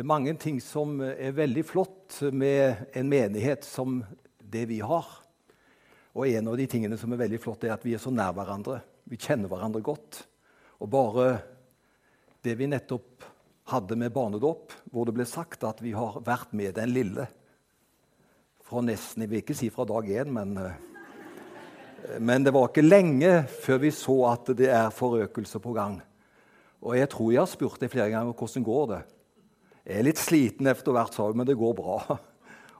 Det er mange ting som er veldig flott med en menighet som det vi har. Og en av de tingene som er veldig flott, er at vi er så nær hverandre. Vi kjenner hverandre godt. Og bare det vi nettopp hadde med barnedåp, hvor det ble sagt at vi har vært med den lille fra nesten Jeg vil ikke si fra dag én, men, men det var ikke lenge før vi så at det er forøkelse på gang. Og jeg tror jeg har spurt deg flere ganger hvordan går det Jeg er litt sliten etter hvert, sa hun, men det går bra.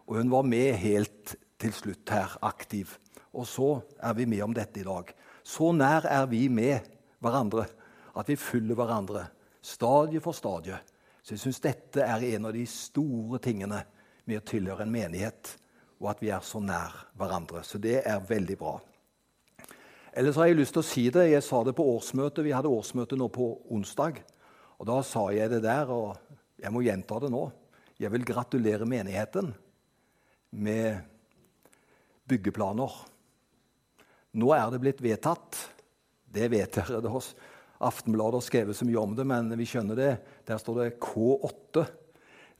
Og hun var med helt til slutt her, aktiv. Og så er vi med om dette i dag. Så nær er vi med hverandre at vi følger hverandre stadie for stadie. Så jeg syns dette er en av de store tingene med å tilhøre en menighet, og at vi er så nær hverandre. Så det er veldig bra. Ellers har jeg lyst til å si det. Jeg sa det på årsmøtet. Vi hadde årsmøte nå på onsdag. Og da sa jeg det der, og jeg må gjenta det nå. Jeg vil gratulere menigheten med byggeplaner. Nå er det blitt vedtatt. Det vet dere. Det Aftenbladet har skrevet så mye om det, men vi skjønner det. Der står det K8.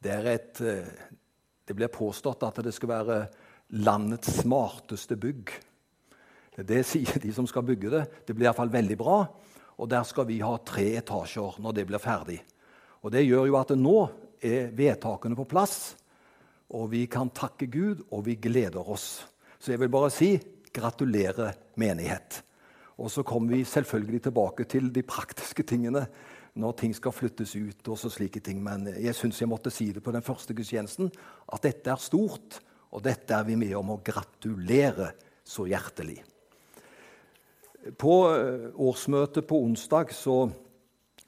Det, et, eh, det blir påstått at det skal være landets smarteste bygg. Det sier de som skal bygge det. Det blir iallfall veldig bra. Og der skal vi ha tre etasjer når det blir ferdig. Og Det gjør jo at nå er vedtakene på plass, og vi kan takke Gud, og vi gleder oss. Så jeg vil bare si gratulerer menighet. Og så kommer vi selvfølgelig tilbake til de praktiske tingene når ting skal flyttes ut. og så slike ting. Men jeg syns jeg måtte si det på den første gudstjenesten, at dette er stort, og dette er vi med om å gratulere så hjertelig. På eh, årsmøtet på onsdag så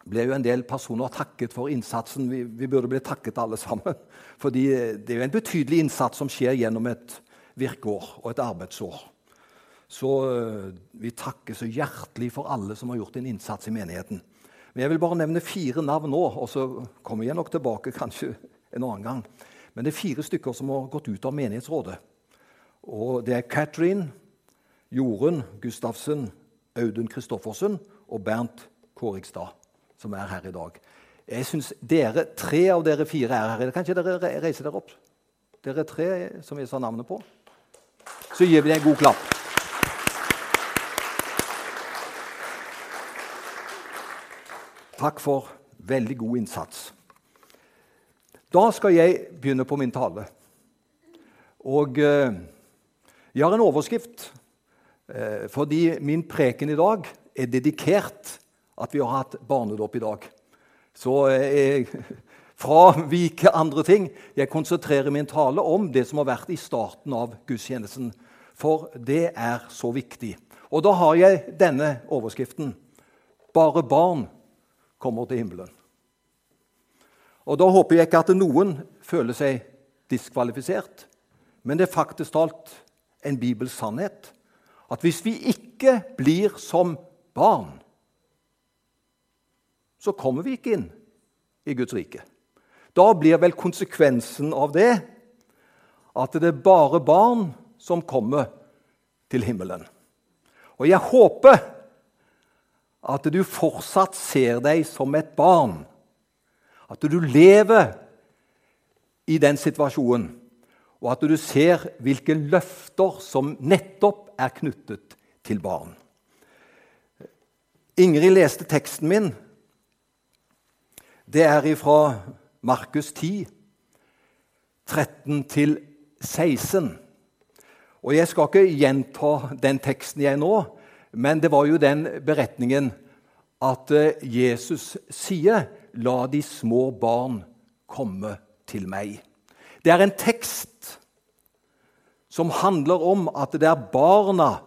ble jo en del personer takket for innsatsen. Vi, vi burde bli takket alle sammen. Fordi det er jo en betydelig innsats som skjer gjennom et virkeår og et arbeidsår. Så eh, vi takker så hjertelig for alle som har gjort en innsats i menigheten. Men Jeg vil bare nevne fire navn nå, og så kommer jeg nok tilbake kanskje en annen gang. Men det er fire stykker som har gått ut av menighetsrådet. Og Det er Katrin, Jorunn Gustavsen, Audun Kristoffersen og Bernt Kårigstad, som er her i dag. Jeg synes dere, Tre av dere fire er her. Kan ikke dere reise dere opp? Dere tre som vi sa navnet på. Så gir vi dem en god klapp. Takk for veldig god innsats. Da skal jeg begynne på min tale. Og eh, jeg har en overskrift, eh, fordi min preken i dag er dedikert at vi har hatt barnedåp i dag. Så jeg fraviker andre ting. Jeg konsentrerer min tale om det som har vært i starten av gudstjenesten. For det er så viktig. Og da har jeg denne overskriften. Bare barn kommer til himmelen. Og Da håper jeg ikke at noen føler seg diskvalifisert, men det er faktisk talt en bibelsk sannhet at hvis vi ikke blir som barn, så kommer vi ikke inn i Guds rike. Da blir vel konsekvensen av det at det er bare barn som kommer til himmelen. Og jeg håper at du fortsatt ser deg som et barn. At du lever i den situasjonen, og at du ser hvilke løfter som nettopp er knyttet til barn. Ingrid leste teksten min. Det er fra Markus 10, 13 16. Og Jeg skal ikke gjenta den teksten jeg nå, men det var jo den beretningen at eh, Jesus sier 'La de små barn komme til meg'. Det er en tekst som handler om at det er barna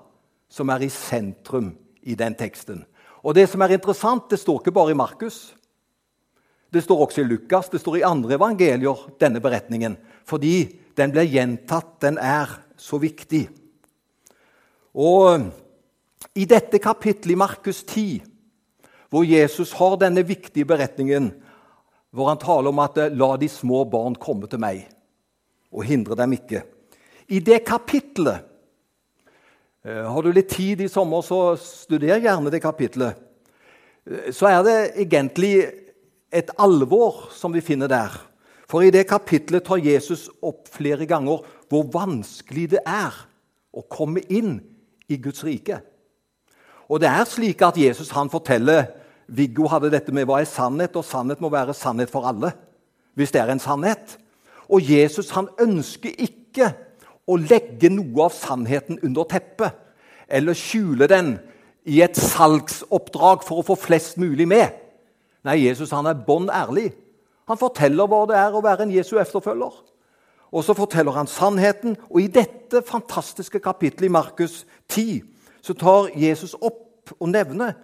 som er i sentrum i den teksten. Og Det som er interessant, det står ikke bare i Markus. Det står også i Lukas, det står i andre evangelier, denne beretningen. Fordi den blir gjentatt. Den er så viktig. Og i dette kapittelet i Markus 10, hvor Jesus har denne viktige beretningen, hvor han taler om at 'la de små barn komme til meg', og hindre dem ikke. I det kapittelet eh, Har du litt tid i sommer, så studer gjerne det kapittelet. Eh, så er det egentlig et alvor som vi finner der. For i det kapitlet tar Jesus opp flere ganger hvor vanskelig det er å komme inn i Guds rike. Og det er slik at Jesus han forteller Viggo hadde dette med hva er sannhet, og sannhet må være sannhet for alle. Hvis det er en sannhet. Og Jesus han ønsker ikke å legge noe av sannheten under teppet eller skjule den i et salgsoppdrag for å få flest mulig med. Nei, Jesus han er bånn ærlig. Han forteller hva det er å være en Jesu efterfølger. Og så forteller han sannheten. Og i dette fantastiske kapittelet i Markus 10 så tar Jesus opp og nevner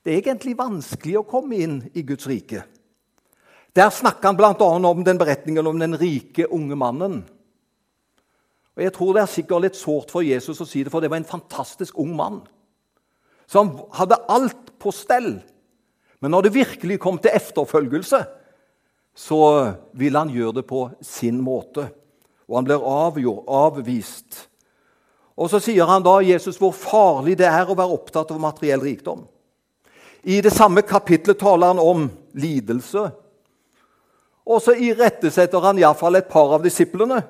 det er egentlig vanskelig å komme inn i Guds rike. Der snakker han bl.a. om den beretningen om den rike, unge mannen. Og Jeg tror det er sikkert litt sårt for Jesus å si det, for det var en fantastisk ung mann. Som hadde alt på stell. Men når det virkelig kom til efterfølgelse, så ville han gjøre det på sin måte. Og han blir avgjort, avvist. Og så sier han da Jesus hvor farlig det er å være opptatt av materiell rikdom. I det samme kapitlet taler han om lidelse. Og så irettesetter han iallfall et par av disiplene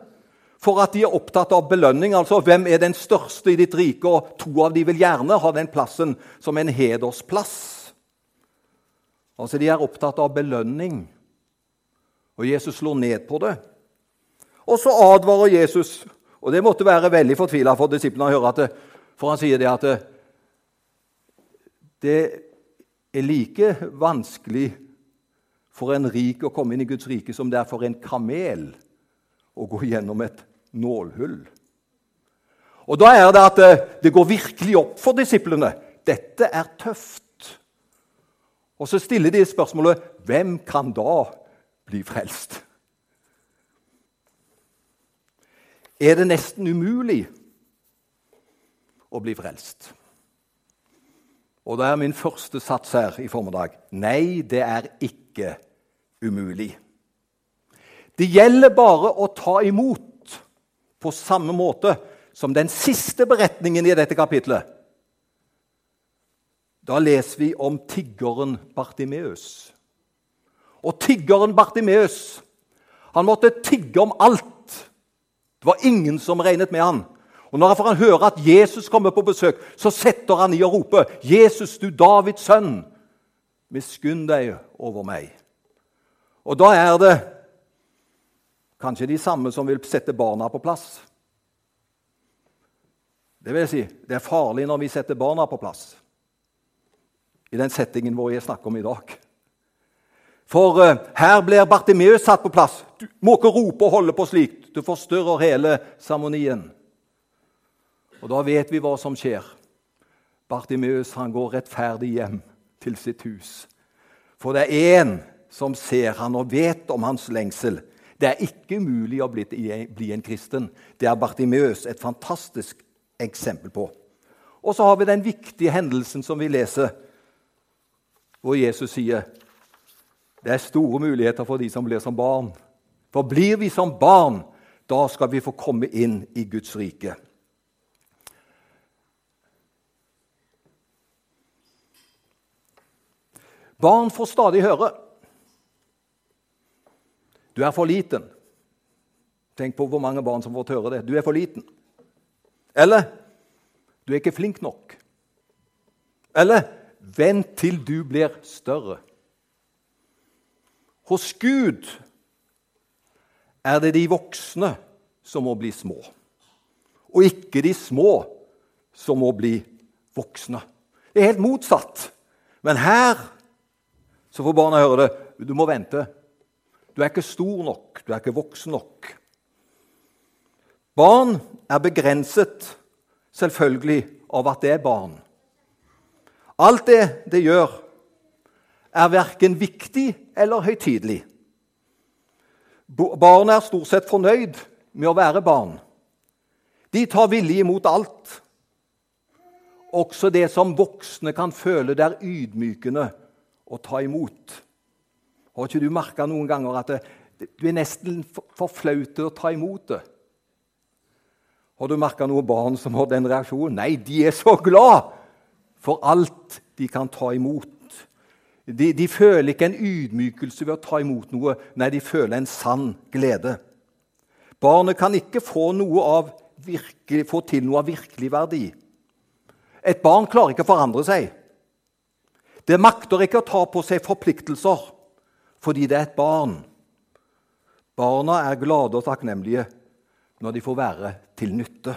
for at de er opptatt av belønning. Altså hvem er den største i ditt rike? Og to av de vil gjerne ha den plassen som en hedersplass. Altså De er opptatt av belønning. Og Jesus slår ned på det. Og så advarer Jesus, og det måtte være veldig fortvila for disiplene å høre, at det, for han sier det at det, det er like vanskelig for en rik å komme inn i Guds rike som det er for en kamel å gå gjennom et nålhull. Og Da er det at eh, det går virkelig opp for disiplene. Dette er tøft. Og så stiller de spørsmålet hvem kan da bli frelst? Er det nesten umulig å bli frelst? Og da er min første sats her i formiddag nei, det er ikke umulig. Det gjelder bare å ta imot på samme måte som den siste beretningen i dette kapitlet. Da leser vi om tiggeren Bartimeus. Og tiggeren Bartimeus han måtte tigge om alt. Det var ingen som regnet med han. Og Når han får høre at Jesus kommer på besøk, så setter han i og roper, 'Jesus, du Davids sønn, miskunn deg over meg.' Og da er det Kanskje de samme som vil sette barna på plass. Det vil si, det er farlig når vi setter barna på plass i den settingen hvor jeg snakker om i dag. For uh, her blir Bartimeus satt på plass. Du må ikke rope og holde på slikt. Du forstyrrer hele seremonien. Og da vet vi hva som skjer. Bartimeus han går rettferdig hjem til sitt hus. For det er én som ser han og vet om hans lengsel. Det er ikke umulig å bli, bli en kristen. Det er Bartimeus et fantastisk eksempel på. Og så har vi den viktige hendelsen som vi leser, hvor Jesus sier det er store muligheter for de som blir som barn. For blir vi som barn, da skal vi få komme inn i Guds rike. Barn får stadig høre du er for liten. Tenk på hvor mange barn som får høre det. Du er for liten. Eller du er ikke flink nok. Eller vent til du blir større. Hos Gud er det de voksne som må bli små, og ikke de små som må bli voksne. Det er helt motsatt. Men her så får barna høre det. Du må vente. Du er ikke stor nok, du er ikke voksen nok. Barn er begrenset, selvfølgelig, av at det er barn. Alt det det gjør, er verken viktig eller høytidelig. Barn er stort sett fornøyd med å være barn. De tar villig imot alt. Også det som voksne kan føle det er ydmykende å ta imot. Har ikke du merka noen ganger at det, du er nesten for flau til å ta imot det? Har du merka noen barn som har den reaksjonen? Nei, de er så glad for alt de kan ta imot. De, de, føler ikke en ydmykelse ved å ta imot noe. Nei, de føler en sann glede. Barnet kan ikke få, virkelig, få til noe av virkelig verdi. Et barn klarer ikke å forandre seg. Det makter ikke å ta på seg forpliktelser fordi det er et barn. Barna er glade og takknemlige når de får være til nytte.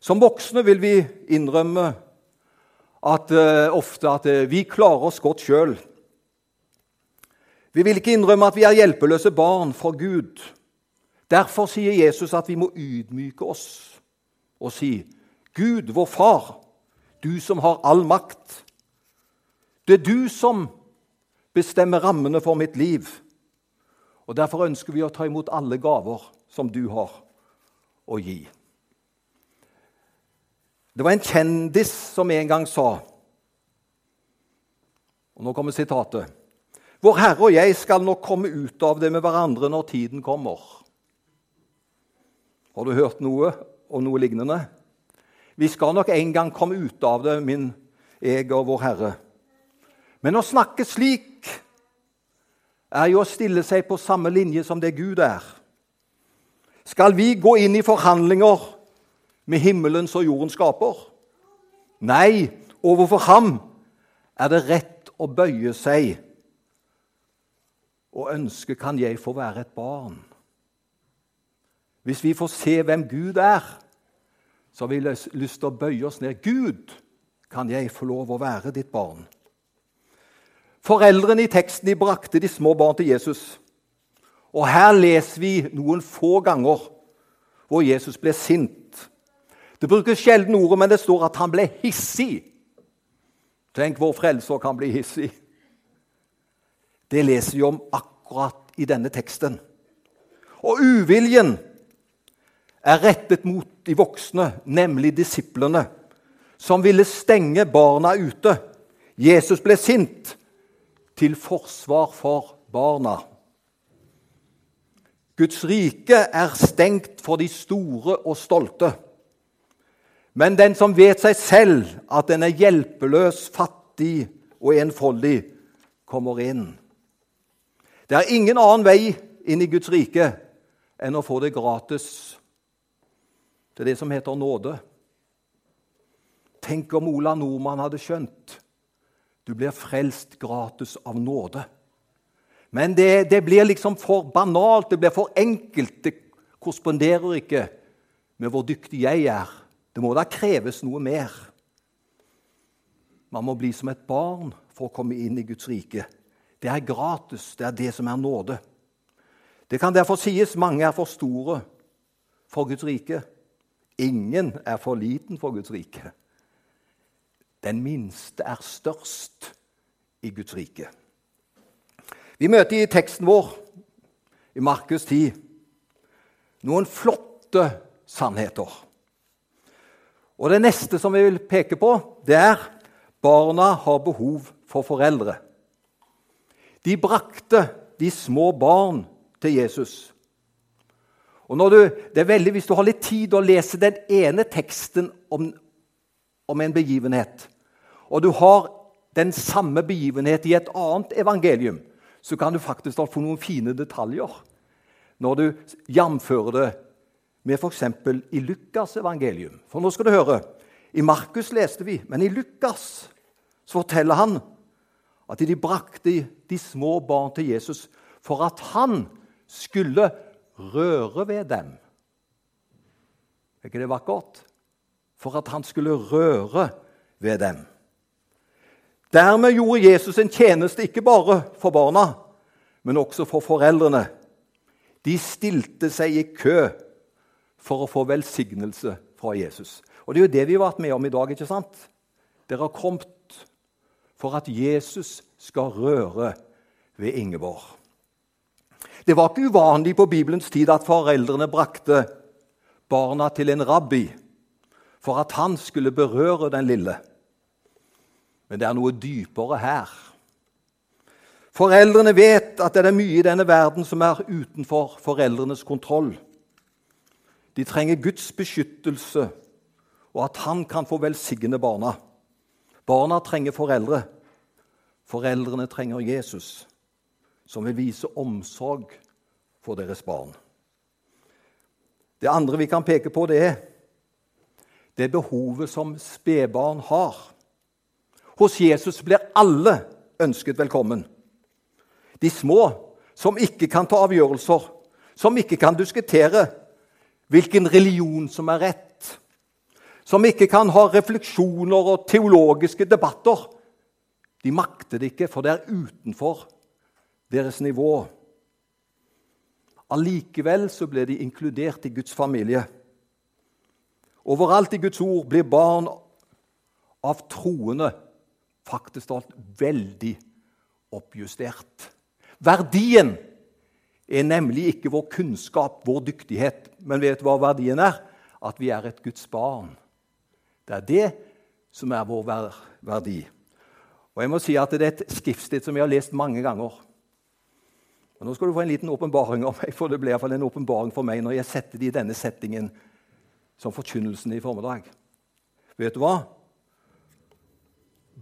Som voksne vil vi innrømme at, uh, ofte at uh, vi klarer oss godt sjøl. Vi vil ikke innrømme at vi er hjelpeløse barn for Gud. Derfor sier Jesus at vi må ydmyke oss og si, 'Gud, vår Far, du som har all makt.' Det er du som bestemmer rammene for mitt liv. Og Derfor ønsker vi å ta imot alle gaver som du har å gi. Det var en kjendis som en gang sa og Nå kommer sitatet. Vår Herre og jeg skal nok komme ut av det med hverandre når tiden kommer. Har du hørt noe og noe lignende? Vi skal nok en gang komme ut av det, min jeg og vår Herre. Men å snakke slik er jo å stille seg på samme linje som det Gud er. Skal vi gå inn i forhandlinger med himmelens og jordens skaper? Nei, overfor ham er det rett å bøye seg og ønske kan jeg få være et barn. Hvis vi får se hvem Gud er, så har vi lyst til å bøye oss ned. Gud, kan jeg få lov å være ditt barn? Foreldrene i teksten de brakte de små barn til Jesus. Og Her leser vi noen få ganger hvor Jesus ble sint det brukes sjelden ordet, men det står at han ble hissig. Tenk hvor frelser kan bli hissig. Det leser vi om akkurat i denne teksten. Og uviljen er rettet mot de voksne, nemlig disiplene, som ville stenge barna ute. Jesus ble sint til forsvar for barna. Guds rike er stengt for de store og stolte. Men den som vet seg selv at den er hjelpeløs, fattig og enfoldig, kommer inn. Det er ingen annen vei inn i Guds rike enn å få det gratis. Det er det som heter nåde. Tenk om Ola Nordmann hadde skjønt. Du blir frelst gratis av nåde. Men det, det blir liksom for banalt, det blir for enkelt. Det korresponderer ikke med hvor dyktig jeg er det må da kreves noe mer. Man må bli som et barn for å komme inn i Guds rike. Det er gratis. Det er det som er nåde. Det kan derfor sies mange er for store for Guds rike. Ingen er for liten for Guds rike. Den minste er størst i Guds rike. Vi møter i teksten vår i Markus 10 noen flotte sannheter. Og Det neste som jeg vil peke på, det er barna har behov for foreldre. De brakte de små barn til Jesus. Og du, det er veldig, Hvis du har litt tid å lese den ene teksten om, om en begivenhet, og du har den samme begivenhet i et annet evangelium, så kan du faktisk få noen fine detaljer når du jamfører det med f.eks. i Lukas evangelium. For nå skal du høre. I Markus leste vi, men i Lukas så forteller han at de brakte de små barn til Jesus for at han skulle røre ved dem. Er ikke det vakkert? For at han skulle røre ved dem. Dermed gjorde Jesus en tjeneste ikke bare for barna, men også for foreldrene. De stilte seg i kø for å få velsignelse fra Jesus. Og Det er jo det vi har vært med om i dag. ikke sant? Dere har kommet for at Jesus skal røre ved Ingeborg. Det var ikke uvanlig på Bibelens tid at foreldrene brakte barna til en rabbi for at han skulle berøre den lille. Men det er noe dypere her. Foreldrene vet at det er mye i denne verden som er utenfor foreldrenes kontroll. De trenger Guds beskyttelse, og at han kan få velsigne barna. Barna trenger foreldre. Foreldrene trenger Jesus, som vil vise omsorg for deres barn. Det andre vi kan peke på, det er det behovet som spedbarn har. Hos Jesus blir alle ønsket velkommen. De små, som ikke kan ta avgjørelser, som ikke kan diskutere hvilken religion som er rett, som ikke kan ha refleksjoner og teologiske debatter. De makter det ikke, for det er utenfor deres nivå. Allikevel så ble de inkludert i Guds familie. Overalt i Guds ord blir barn av troende faktisk talt veldig oppjustert. Verdien er nemlig ikke vår kunnskap, vår dyktighet. Men vet hva verdien er? At vi er et Guds barn. Det er det som er vår verdi. Og jeg må si at Det er et skriftsted som jeg har lest mange ganger. Og Nå skal du få en liten åpenbaring om meg, for det ble iallfall en åpenbaring for meg når jeg setter det i denne settingen som forkynnelsen i formiddag. Vet du hva?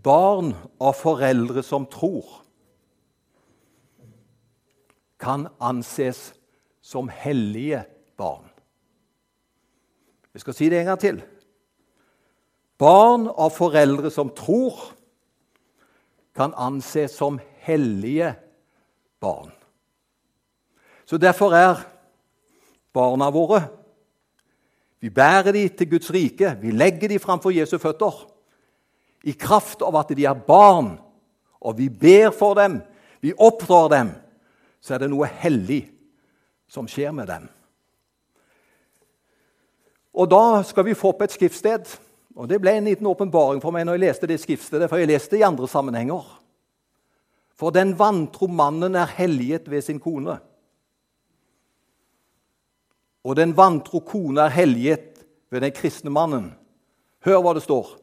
Barn av foreldre som tror, kan anses som hellige barn. Jeg skal si det en gang til. Barn av foreldre som tror, kan anses som hellige barn. Så derfor er barna våre Vi bærer dem til Guds rike. Vi legger dem framfor Jesu føtter. I kraft av at de er barn, og vi ber for dem, vi oppdrar dem så er det noe hellig som skjer med dem. Og Da skal vi få opp et skriftsted. Og Det ble en liten åpenbaring for meg når jeg leste det skriftstedet, for jeg leste det i andre sammenhenger. For den vantro mannen er helliget ved sin kone. Og den vantro kone er helliget ved den kristne mannen. Hør hva det står.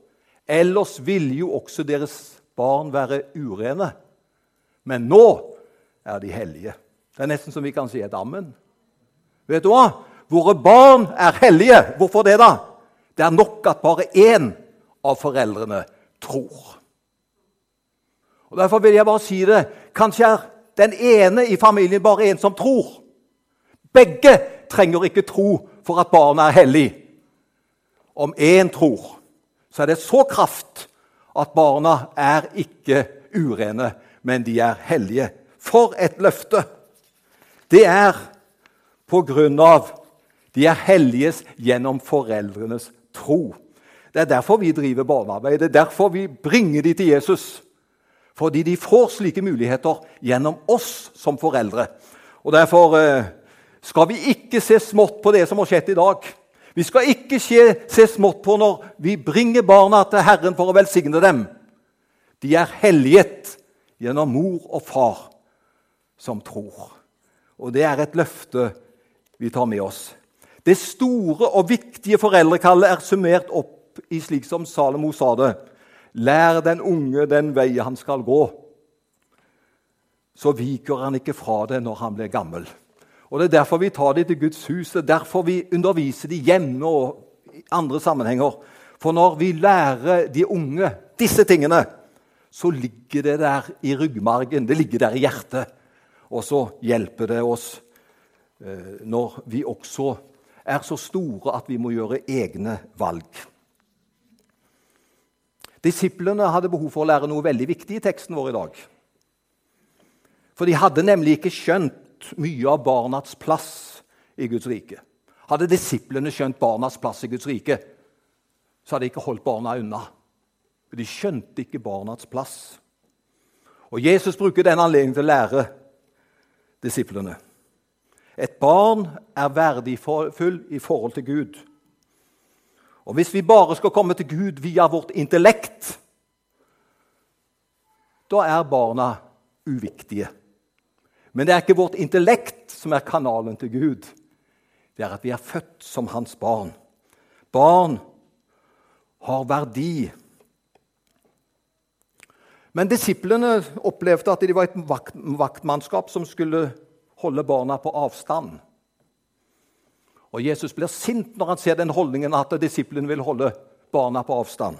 Ellers ville jo også deres barn være urene. Men nå er de hellige. Det er nesten som vi kan si et ammen. Vet du hva? Våre barn er hellige. Hvorfor det, da? Det er nok at bare én av foreldrene tror. Og Derfor vil jeg bare si det. Kanskje er den ene i familien bare en som tror. Begge trenger ikke tro for at barnet er hellig. Om én tror, så er det så kraft at barna er ikke urene, men de er hellige. For et løfte! Det er på grunn av de er helliges gjennom foreldrenes tro. Det er derfor vi driver barnearbeid. Det er derfor vi bringer de til Jesus. Fordi de får slike muligheter gjennom oss som foreldre. Og Derfor eh, skal vi ikke se smått på det som har skjedd i dag. Vi skal ikke se smått på når vi bringer barna til Herren for å velsigne dem. De er helliget gjennom mor og far som tror. Og det er et løfte vi tar med oss. Det store og viktige foreldrekallet er summert opp i slik som Salomo sa det. Lær den unge den vei han skal gå. Så viker han ikke fra det når han blir gammel. Og Det er derfor vi tar dem til Guds hus, det er derfor vi underviser dem hjemme og i andre sammenhenger. For når vi lærer de unge disse tingene, så ligger det der i ryggmargen, det ligger der i hjertet. Og så hjelper det oss eh, når vi også er så store at vi må gjøre egne valg. Disiplene hadde behov for å lære noe veldig viktig i teksten vår i dag. For de hadde nemlig ikke skjønt mye av barnas plass i Guds rike. Hadde disiplene skjønt barnas plass i Guds rike, så hadde de ikke holdt barna unna. For de skjønte ikke barnas plass. Og Jesus bruker den anledningen til å lære disiplene. Et barn er verdifull i forhold til Gud. Og Hvis vi bare skal komme til Gud via vårt intellekt, da er barna uviktige. Men det er ikke vårt intellekt som er kanalen til Gud. Det er at vi er født som hans barn. Barn har verdi. Men disiplene opplevde at de var et vaktmannskap som skulle holde barna på avstand. Og Jesus blir sint når han ser den holdningen at disiplene vil holde barna på avstand.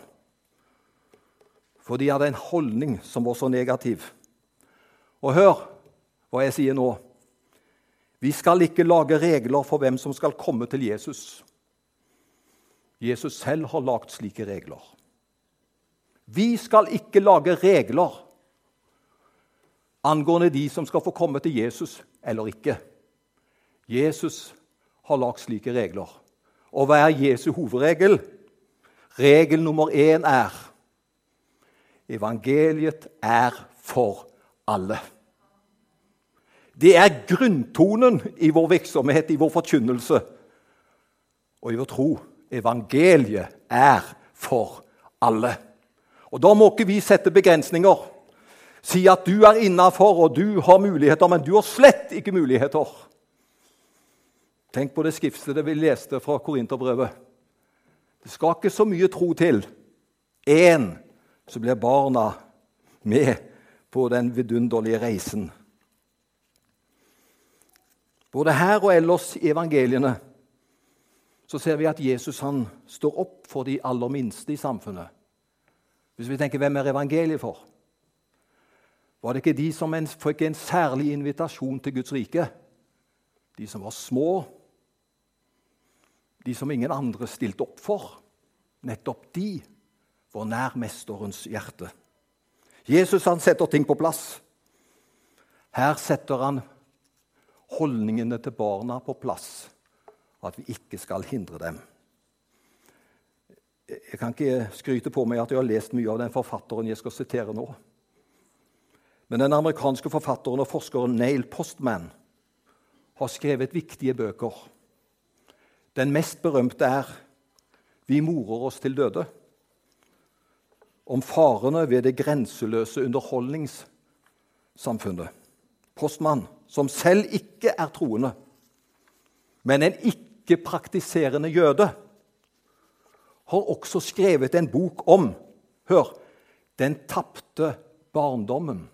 For de hadde en holdning som var så negativ. Og hør hva jeg sier nå. Vi skal ikke lage regler for hvem som skal komme til Jesus. Jesus selv har lagd slike regler. Vi skal ikke lage regler angående de som skal få komme til Jesus eller ikke. Jesus har lagd slike regler. Og hva er Jesu hovedregel? Regel nummer én er evangeliet er for alle. Det er grunntonen i vår virksomhet, i vår forkynnelse og i vår tro. Evangeliet er for alle. Og Da må ikke vi sette begrensninger. Si at du er innafor og du har muligheter, men du har slett ikke muligheter. Tenk på det skriftstedet vi leste fra Korinterbrevet. Det skal ikke så mye tro til. Én, så blir barna med på den vidunderlige reisen. Både her og ellers i evangeliene så ser vi at Jesus han står opp for de aller minste i samfunnet. Hvis vi tenker hvem er evangeliet for? Var det ikke de som fikk en særlig invitasjon til Guds rike? De som var små, de som ingen andre stilte opp for. Nettopp de var nær mesterens hjerte. Jesus han setter ting på plass. Her setter han holdningene til barna på plass at vi ikke skal hindre dem. Jeg kan ikke skryte på meg at jeg har lest mye av den forfatteren jeg skal sitere nå. Men den amerikanske forfatteren og forskeren Neil Postman har skrevet viktige bøker. Den mest berømte er 'Vi morer oss til døde', om farene ved det grenseløse underholdningssamfunnet. Postman, som selv ikke er troende, men en ikke ikke-praktiserende jøde, har også skrevet en bok om hør, den tapte barndommen.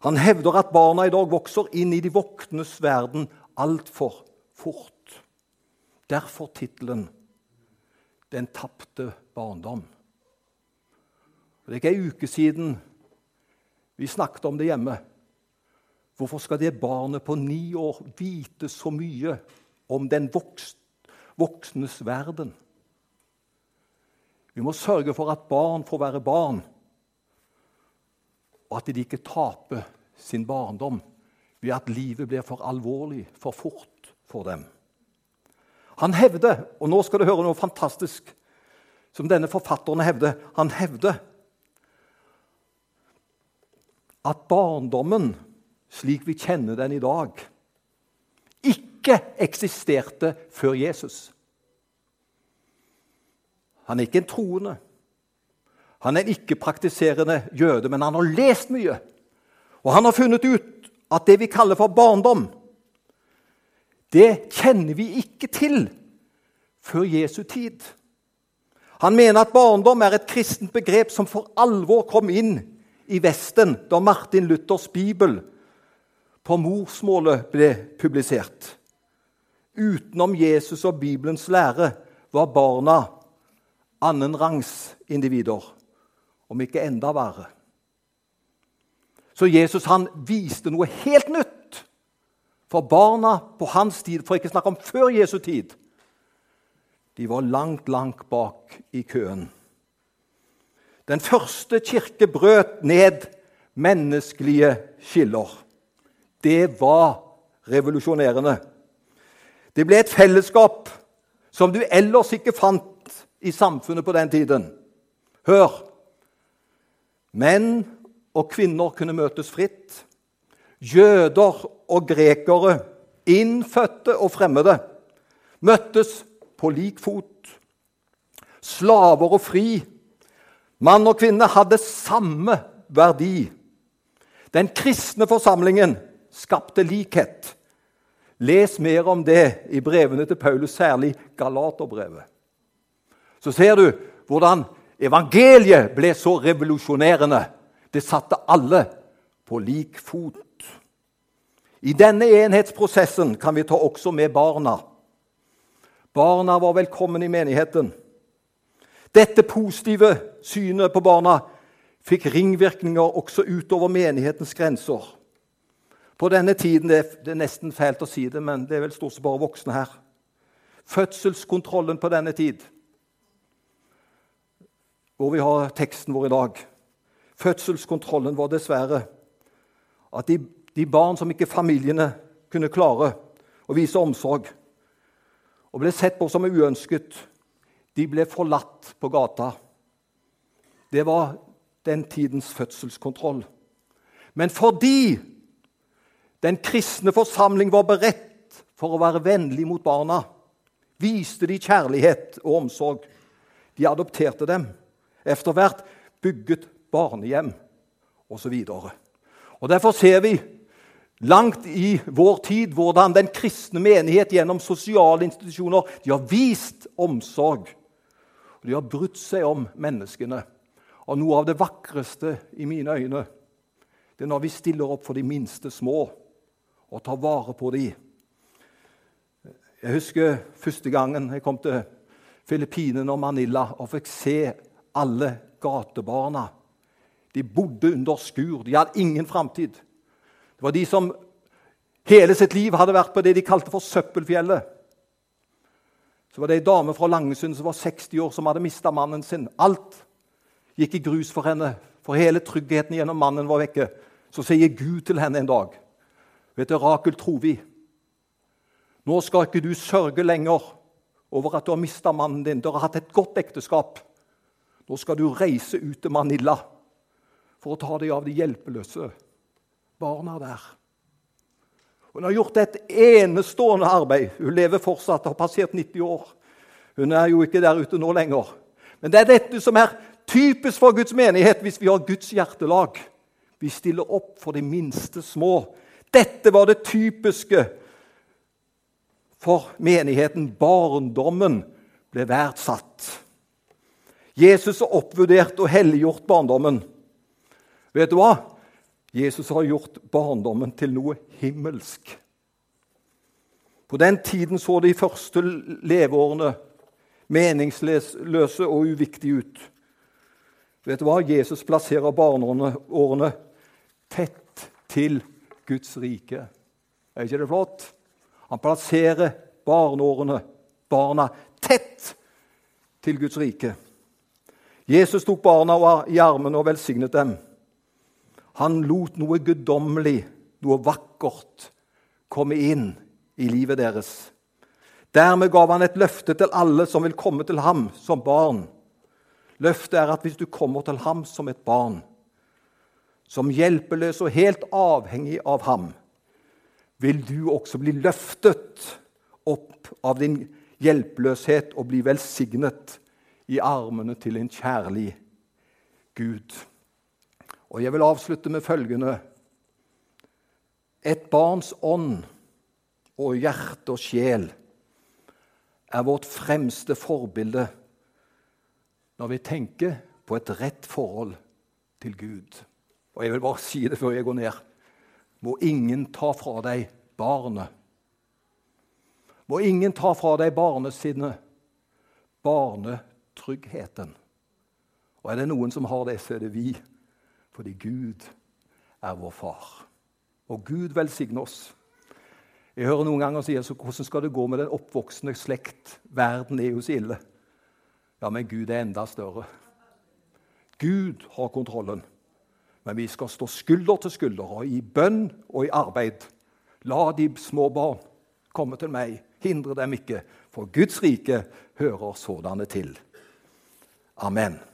Han hevder at barna i dag vokser inn i de voktenes verden altfor fort. Derfor tittelen 'Den tapte barndom'. Det er ikke ei uke siden vi snakket om det hjemme. Hvorfor skal det barnet på ni år vite så mye om den voksnes verden? Vi må sørge for at barn får være barn, og at de ikke taper sin barndom ved at livet blir for alvorlig, for fort for dem. Han hevder, og nå skal du høre noe fantastisk som denne forfatteren hevder Han hevder at barndommen slik vi kjenner den i dag, ikke eksisterte før Jesus. Han er ikke en troende. Han er en ikke-praktiserende jøde, men han har lest mye. Og han har funnet ut at det vi kaller for barndom, det kjenner vi ikke til før Jesu tid. Han mener at barndom er et kristent begrep som for alvor kom inn i Vesten da Martin Luthers bibel på morsmålet ble publisert. Utenom Jesus og Bibelens lære var barna annenrangs individer, om ikke enda verre. Så Jesus han viste noe helt nytt for barna på hans tid, for ikke å snakke om før Jesu tid. De var langt, langt bak i køen. Den første kirke brøt ned menneskelige skiller det var revolusjonerende. Det ble et fellesskap som du ellers ikke fant i samfunnet på den tiden. Hør! Menn og kvinner kunne møtes fritt. Jøder og grekere, innfødte og fremmede, møttes på lik fot. Slaver og fri. Mann og kvinne hadde samme verdi. Den kristne forsamlingen skapte likhet. Les mer om det i brevene til Paulus, særlig Galaterbrevet. Så ser du hvordan evangeliet ble så revolusjonerende. Det satte alle på lik fot. I denne enhetsprosessen kan vi ta også med barna. Barna var velkommen i menigheten. Dette positive synet på barna fikk ringvirkninger også utover menighetens grenser. På denne tiden det er nesten fælt å si det, men det er vel stort sett bare voksne her. Fødselskontrollen på denne tid, hvor vi har teksten vår i dag Fødselskontrollen var dessverre at de, de barn som ikke familiene kunne klare å vise omsorg, og ble sett på som uønsket, de ble forlatt på gata. Det var den tidens fødselskontroll. Men fordi den kristne forsamling var beredt for å være vennlig mot barna, viste de kjærlighet og omsorg. De adopterte dem. Etter hvert bygget barnehjem osv. Derfor ser vi langt i vår tid hvordan den kristne menighet gjennom sosiale institusjoner de har vist omsorg. De har brutt seg om menneskene. Og noe av det vakreste i mine øyne det er når vi stiller opp for de minste små og tar vare på dem. Jeg husker første gangen jeg kom til Filippinene og Manila og fikk se alle gatebarna. De bodde under skur. De hadde ingen framtid. Det var de som hele sitt liv hadde vært på det de kalte for Søppelfjellet. Så var det ei dame fra Langesund som var 60 år, som hadde mista mannen sin. Alt gikk i grus for henne, for hele tryggheten gjennom mannen var vekke. Så sier Gud til henne en dag Vet du, Rakel Trovi, nå skal ikke du sørge lenger over at du har mista mannen din. Du har hatt et godt ekteskap. Nå skal du reise ut til Manila for å ta deg av de hjelpeløse barna der. Hun har gjort et enestående arbeid. Hun lever fortsatt, har passert 90 år. Hun er jo ikke der ute nå lenger. Men det er dette som er Typisk for Guds menighet hvis vi har Guds hjertelag. Vi stiller opp for de minste små. Dette var det typiske for menigheten. Barndommen ble verdsatt. Jesus har oppvurdert og helliggjort barndommen. Vet du hva? Jesus har gjort barndommen til noe himmelsk. På den tiden så de første leveårene meningsløse og uviktige ut. Vet du hva? Jesus plasserer barneårene tett til Guds rike. Er ikke det flott? Han plasserer barneårene, barna, tett til Guds rike. Jesus tok barna i armene og velsignet dem. Han lot noe guddommelig, noe vakkert, komme inn i livet deres. Dermed gav han et løfte til alle som vil komme til ham som barn. Løftet er at hvis du kommer til ham som et barn, som hjelpeløs og helt avhengig av ham, vil du også bli løftet opp av din hjelpeløshet og bli velsignet i armene til en kjærlig Gud. Og Jeg vil avslutte med følgende Et barns ånd og hjerte og sjel er vårt fremste forbilde når vi tenker på et rett forhold til Gud. Og jeg vil bare si det før jeg går ned. Må ingen ta fra deg barnet. Må ingen ta fra deg barnesinnet, barnetryggheten. Og er det noen som har det, så er det vi. Fordi Gud er vår far. Og Gud velsigne oss. Jeg hører noen ganger si så hvordan skal det gå med den oppvoksende slekt? Verden er jo så ille. Ja, men Gud er enda større. Gud har kontrollen. Men vi skal stå skulder til skulder og i bønn og i arbeid. La de små barn komme til meg. Hindre dem ikke, for Guds rike hører sådanne til. Amen.